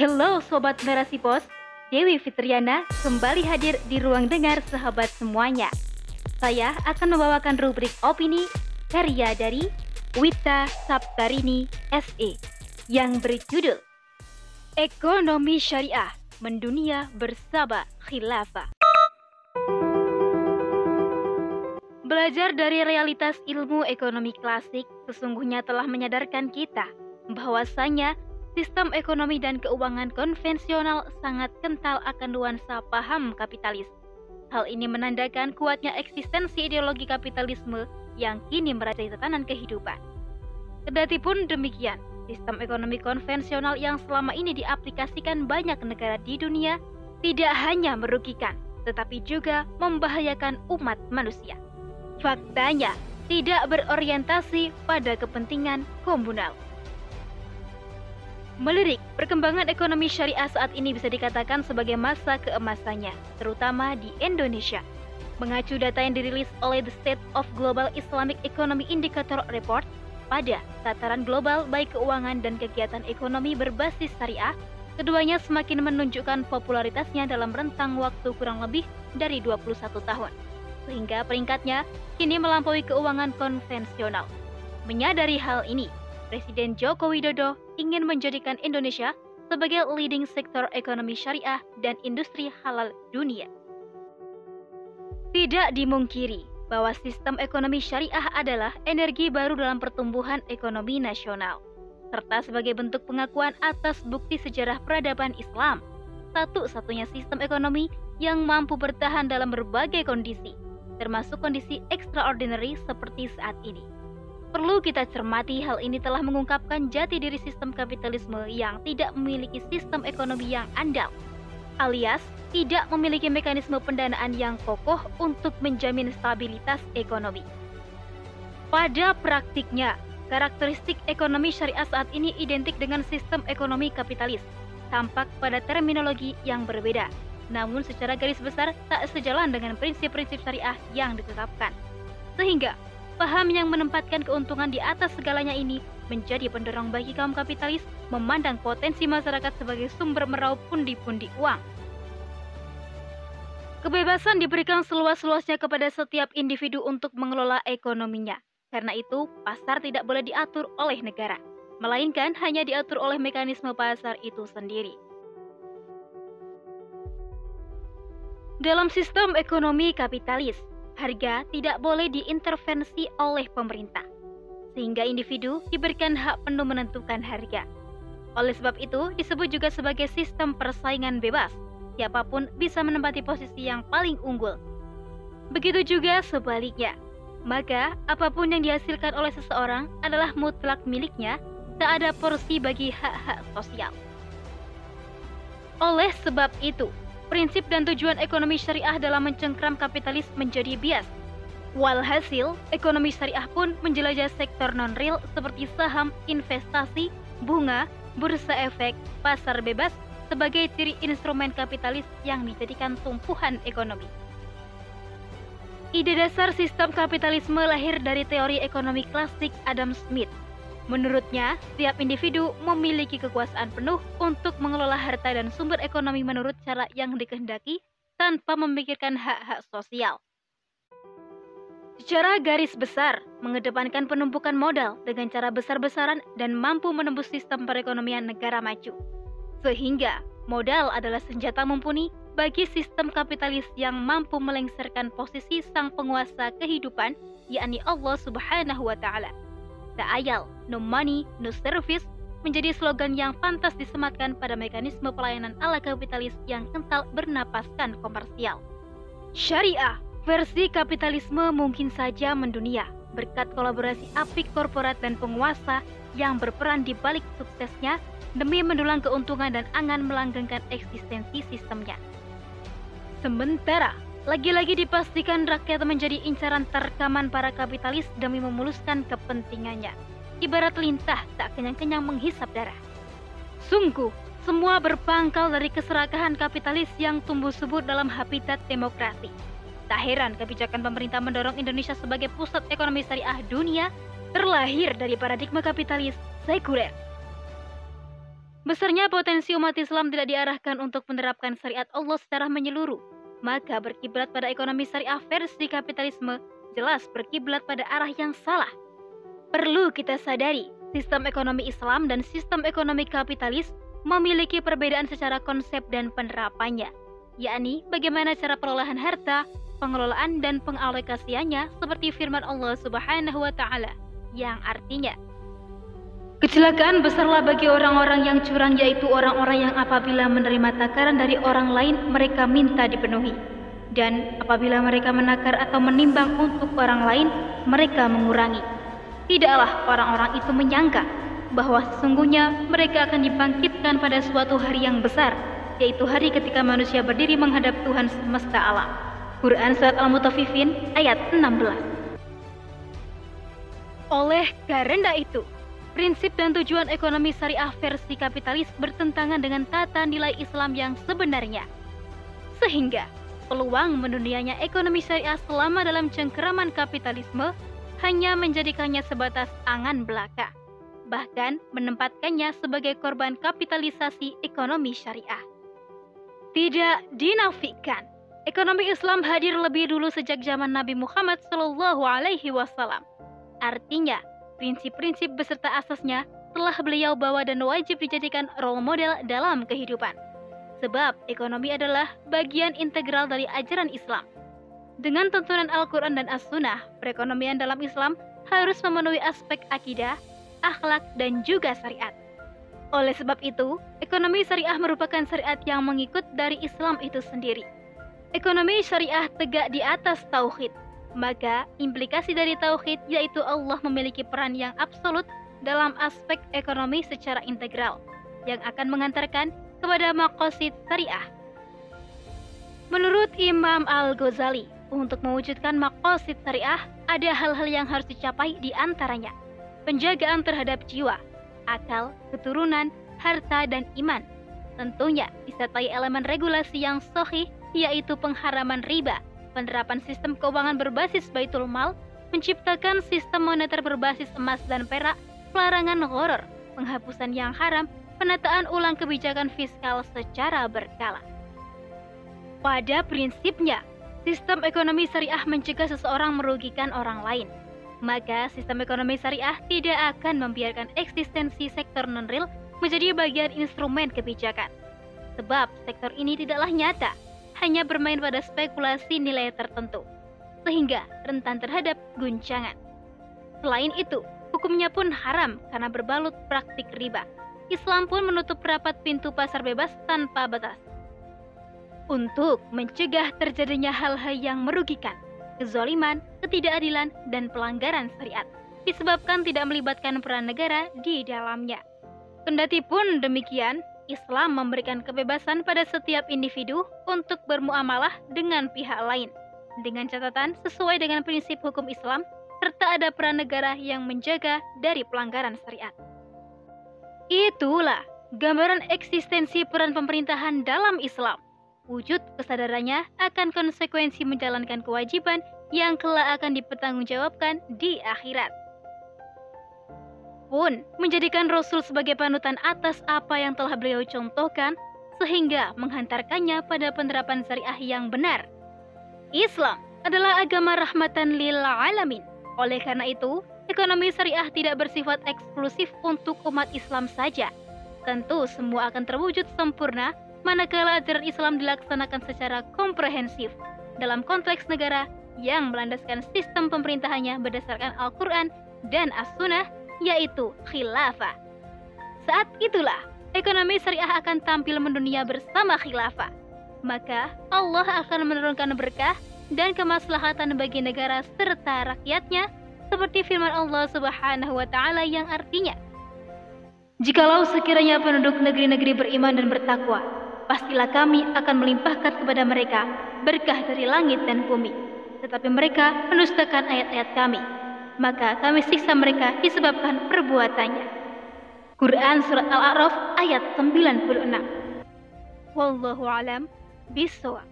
Hello Sobat Narasi Pos, Dewi Fitriana kembali hadir di ruang dengar sahabat semuanya. Saya akan membawakan rubrik opini karya dari Wita Saptarini SE yang berjudul Ekonomi Syariah Mendunia Bersama Khilafah. Belajar dari realitas ilmu ekonomi klasik sesungguhnya telah menyadarkan kita bahwasanya sistem ekonomi dan keuangan konvensional sangat kental akan nuansa paham kapitalis. Hal ini menandakan kuatnya eksistensi ideologi kapitalisme yang kini merajai tatanan kehidupan. Kedati pun demikian, sistem ekonomi konvensional yang selama ini diaplikasikan banyak negara di dunia tidak hanya merugikan, tetapi juga membahayakan umat manusia. Faktanya, tidak berorientasi pada kepentingan komunal. Melirik, perkembangan ekonomi syariah saat ini bisa dikatakan sebagai masa keemasannya, terutama di Indonesia. Mengacu data yang dirilis oleh The State of Global Islamic Economy Indicator Report, pada tataran global baik keuangan dan kegiatan ekonomi berbasis syariah, keduanya semakin menunjukkan popularitasnya dalam rentang waktu kurang lebih dari 21 tahun. Sehingga peringkatnya kini melampaui keuangan konvensional. Menyadari hal ini, Presiden Joko Widodo ingin menjadikan Indonesia sebagai leading sektor ekonomi syariah dan industri halal dunia. Tidak dimungkiri bahwa sistem ekonomi syariah adalah energi baru dalam pertumbuhan ekonomi nasional, serta sebagai bentuk pengakuan atas bukti sejarah peradaban Islam, satu-satunya sistem ekonomi yang mampu bertahan dalam berbagai kondisi, termasuk kondisi extraordinary seperti saat ini. Perlu kita cermati hal ini telah mengungkapkan jati diri sistem kapitalisme yang tidak memiliki sistem ekonomi yang andal, alias tidak memiliki mekanisme pendanaan yang kokoh untuk menjamin stabilitas ekonomi. Pada praktiknya, karakteristik ekonomi syariah saat ini identik dengan sistem ekonomi kapitalis, tampak pada terminologi yang berbeda, namun secara garis besar tak sejalan dengan prinsip-prinsip syariah yang ditetapkan. Sehingga, Paham yang menempatkan keuntungan di atas segalanya ini menjadi pendorong bagi kaum kapitalis memandang potensi masyarakat sebagai sumber meraup pundi-pundi uang. Kebebasan diberikan seluas-luasnya kepada setiap individu untuk mengelola ekonominya. Karena itu, pasar tidak boleh diatur oleh negara, melainkan hanya diatur oleh mekanisme pasar itu sendiri. Dalam sistem ekonomi kapitalis, harga tidak boleh diintervensi oleh pemerintah, sehingga individu diberikan hak penuh menentukan harga. Oleh sebab itu, disebut juga sebagai sistem persaingan bebas. Siapa pun bisa menempati posisi yang paling unggul. Begitu juga sebaliknya. Maka, apa pun yang dihasilkan oleh seseorang adalah mutlak miliknya, tak ada porsi bagi hak-hak sosial. Oleh sebab itu, prinsip dan tujuan ekonomi syariah dalam mencengkram kapitalis menjadi bias. Walhasil, ekonomi syariah pun menjelajah sektor non-real seperti saham, investasi, bunga, bursa efek, pasar bebas sebagai ciri instrumen kapitalis yang dijadikan tumpuhan ekonomi. Ide dasar sistem kapitalisme lahir dari teori ekonomi klasik Adam Smith Menurutnya, setiap individu memiliki kekuasaan penuh untuk mengelola harta dan sumber ekonomi menurut cara yang dikehendaki tanpa memikirkan hak-hak sosial. Secara garis besar, mengedepankan penumpukan modal dengan cara besar-besaran dan mampu menembus sistem perekonomian negara maju. Sehingga, modal adalah senjata mumpuni bagi sistem kapitalis yang mampu melengsarkan posisi sang penguasa kehidupan, yakni Allah Subhanahu wa Ta'ala. Tak ayal, no money, no service menjadi slogan yang pantas disematkan pada mekanisme pelayanan ala kapitalis yang kental bernapaskan komersial. Syariah versi kapitalisme mungkin saja mendunia berkat kolaborasi apik korporat dan penguasa yang berperan di balik suksesnya demi mendulang keuntungan dan angan melanggengkan eksistensi sistemnya. Sementara lagi-lagi dipastikan rakyat menjadi incaran terkaman para kapitalis demi memuluskan kepentingannya. Ibarat lintah tak kenyang-kenyang menghisap darah. Sungguh, semua berpangkal dari keserakahan kapitalis yang tumbuh subur dalam habitat demokrasi. Tak heran kebijakan pemerintah mendorong Indonesia sebagai pusat ekonomi syariah dunia terlahir dari paradigma kapitalis sekuler. Besarnya potensi umat Islam tidak diarahkan untuk menerapkan syariat Allah secara menyeluruh, maka berkiblat pada ekonomi syariah versi kapitalisme jelas berkiblat pada arah yang salah. Perlu kita sadari, sistem ekonomi Islam dan sistem ekonomi kapitalis memiliki perbedaan secara konsep dan penerapannya, yakni bagaimana cara perolahan harta, pengelolaan dan pengalokasiannya seperti firman Allah Subhanahu wa taala yang artinya Kecelakaan besarlah bagi orang-orang yang curang yaitu orang-orang yang apabila menerima takaran dari orang lain mereka minta dipenuhi. Dan apabila mereka menakar atau menimbang untuk orang lain mereka mengurangi. Tidaklah orang-orang itu menyangka bahwa sesungguhnya mereka akan dibangkitkan pada suatu hari yang besar yaitu hari ketika manusia berdiri menghadap Tuhan semesta alam. Quran Surat Al-Mutaffifin ayat 16 Oleh karena itu, Prinsip dan tujuan ekonomi syariah versi kapitalis bertentangan dengan tata nilai Islam yang sebenarnya. Sehingga, peluang mendunianya ekonomi syariah selama dalam cengkeraman kapitalisme hanya menjadikannya sebatas angan belaka, bahkan menempatkannya sebagai korban kapitalisasi ekonomi syariah. Tidak dinafikan, ekonomi Islam hadir lebih dulu sejak zaman Nabi Muhammad SAW. Artinya, prinsip-prinsip beserta asasnya telah beliau bawa dan wajib dijadikan role model dalam kehidupan. Sebab ekonomi adalah bagian integral dari ajaran Islam. Dengan tuntunan Al-Quran dan As-Sunnah, perekonomian dalam Islam harus memenuhi aspek akidah, akhlak, dan juga syariat. Oleh sebab itu, ekonomi syariah merupakan syariat yang mengikut dari Islam itu sendiri. Ekonomi syariah tegak di atas tauhid, maka implikasi dari tauhid yaitu Allah memiliki peran yang absolut dalam aspek ekonomi secara integral yang akan mengantarkan kepada makosid syariah. Menurut Imam Al-Ghazali, untuk mewujudkan makosid syariah ada hal-hal yang harus dicapai di antaranya. Penjagaan terhadap jiwa, akal, keturunan, harta, dan iman. Tentunya disertai elemen regulasi yang sohih yaitu pengharaman riba, penerapan sistem keuangan berbasis baitul mal, menciptakan sistem moneter berbasis emas dan perak, pelarangan horor, penghapusan yang haram, penataan ulang kebijakan fiskal secara berkala. Pada prinsipnya, sistem ekonomi syariah mencegah seseorang merugikan orang lain. Maka sistem ekonomi syariah tidak akan membiarkan eksistensi sektor non-real menjadi bagian instrumen kebijakan. Sebab sektor ini tidaklah nyata, hanya bermain pada spekulasi nilai tertentu, sehingga rentan terhadap guncangan. Selain itu, hukumnya pun haram karena berbalut praktik riba. Islam pun menutup rapat pintu pasar bebas tanpa batas. Untuk mencegah terjadinya hal-hal yang merugikan, kezoliman, ketidakadilan, dan pelanggaran syariat, disebabkan tidak melibatkan peran negara di dalamnya. Kendati pun demikian, Islam memberikan kebebasan pada setiap individu untuk bermuamalah dengan pihak lain, dengan catatan sesuai dengan prinsip hukum Islam, serta ada peran negara yang menjaga dari pelanggaran syariat. Itulah gambaran eksistensi peran pemerintahan dalam Islam. Wujud kesadarannya akan konsekuensi menjalankan kewajiban yang kelak akan dipertanggungjawabkan di akhirat pun menjadikan Rasul sebagai panutan atas apa yang telah beliau contohkan sehingga menghantarkannya pada penerapan syariah yang benar. Islam adalah agama rahmatan lil alamin. Oleh karena itu, ekonomi syariah tidak bersifat eksklusif untuk umat Islam saja. Tentu semua akan terwujud sempurna manakala ajaran Islam dilaksanakan secara komprehensif dalam konteks negara yang melandaskan sistem pemerintahannya berdasarkan Al-Quran dan As-Sunnah yaitu khilafah. Saat itulah ekonomi syariah akan tampil mendunia bersama khilafah. Maka Allah akan menurunkan berkah dan kemaslahatan bagi negara serta rakyatnya seperti firman Allah Subhanahu wa taala yang artinya Jikalau sekiranya penduduk negeri-negeri beriman dan bertakwa, pastilah kami akan melimpahkan kepada mereka berkah dari langit dan bumi. Tetapi mereka menustakan ayat-ayat kami maka kami siksa mereka disebabkan perbuatannya. Quran Surat Al-A'raf ayat 96 Wallahu alam bisawab.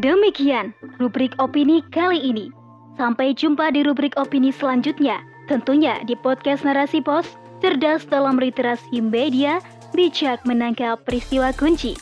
Demikian rubrik opini kali ini. Sampai jumpa di rubrik opini selanjutnya, tentunya di podcast Narasi Pos cerdas dalam literasi media, bijak menangkap peristiwa kunci,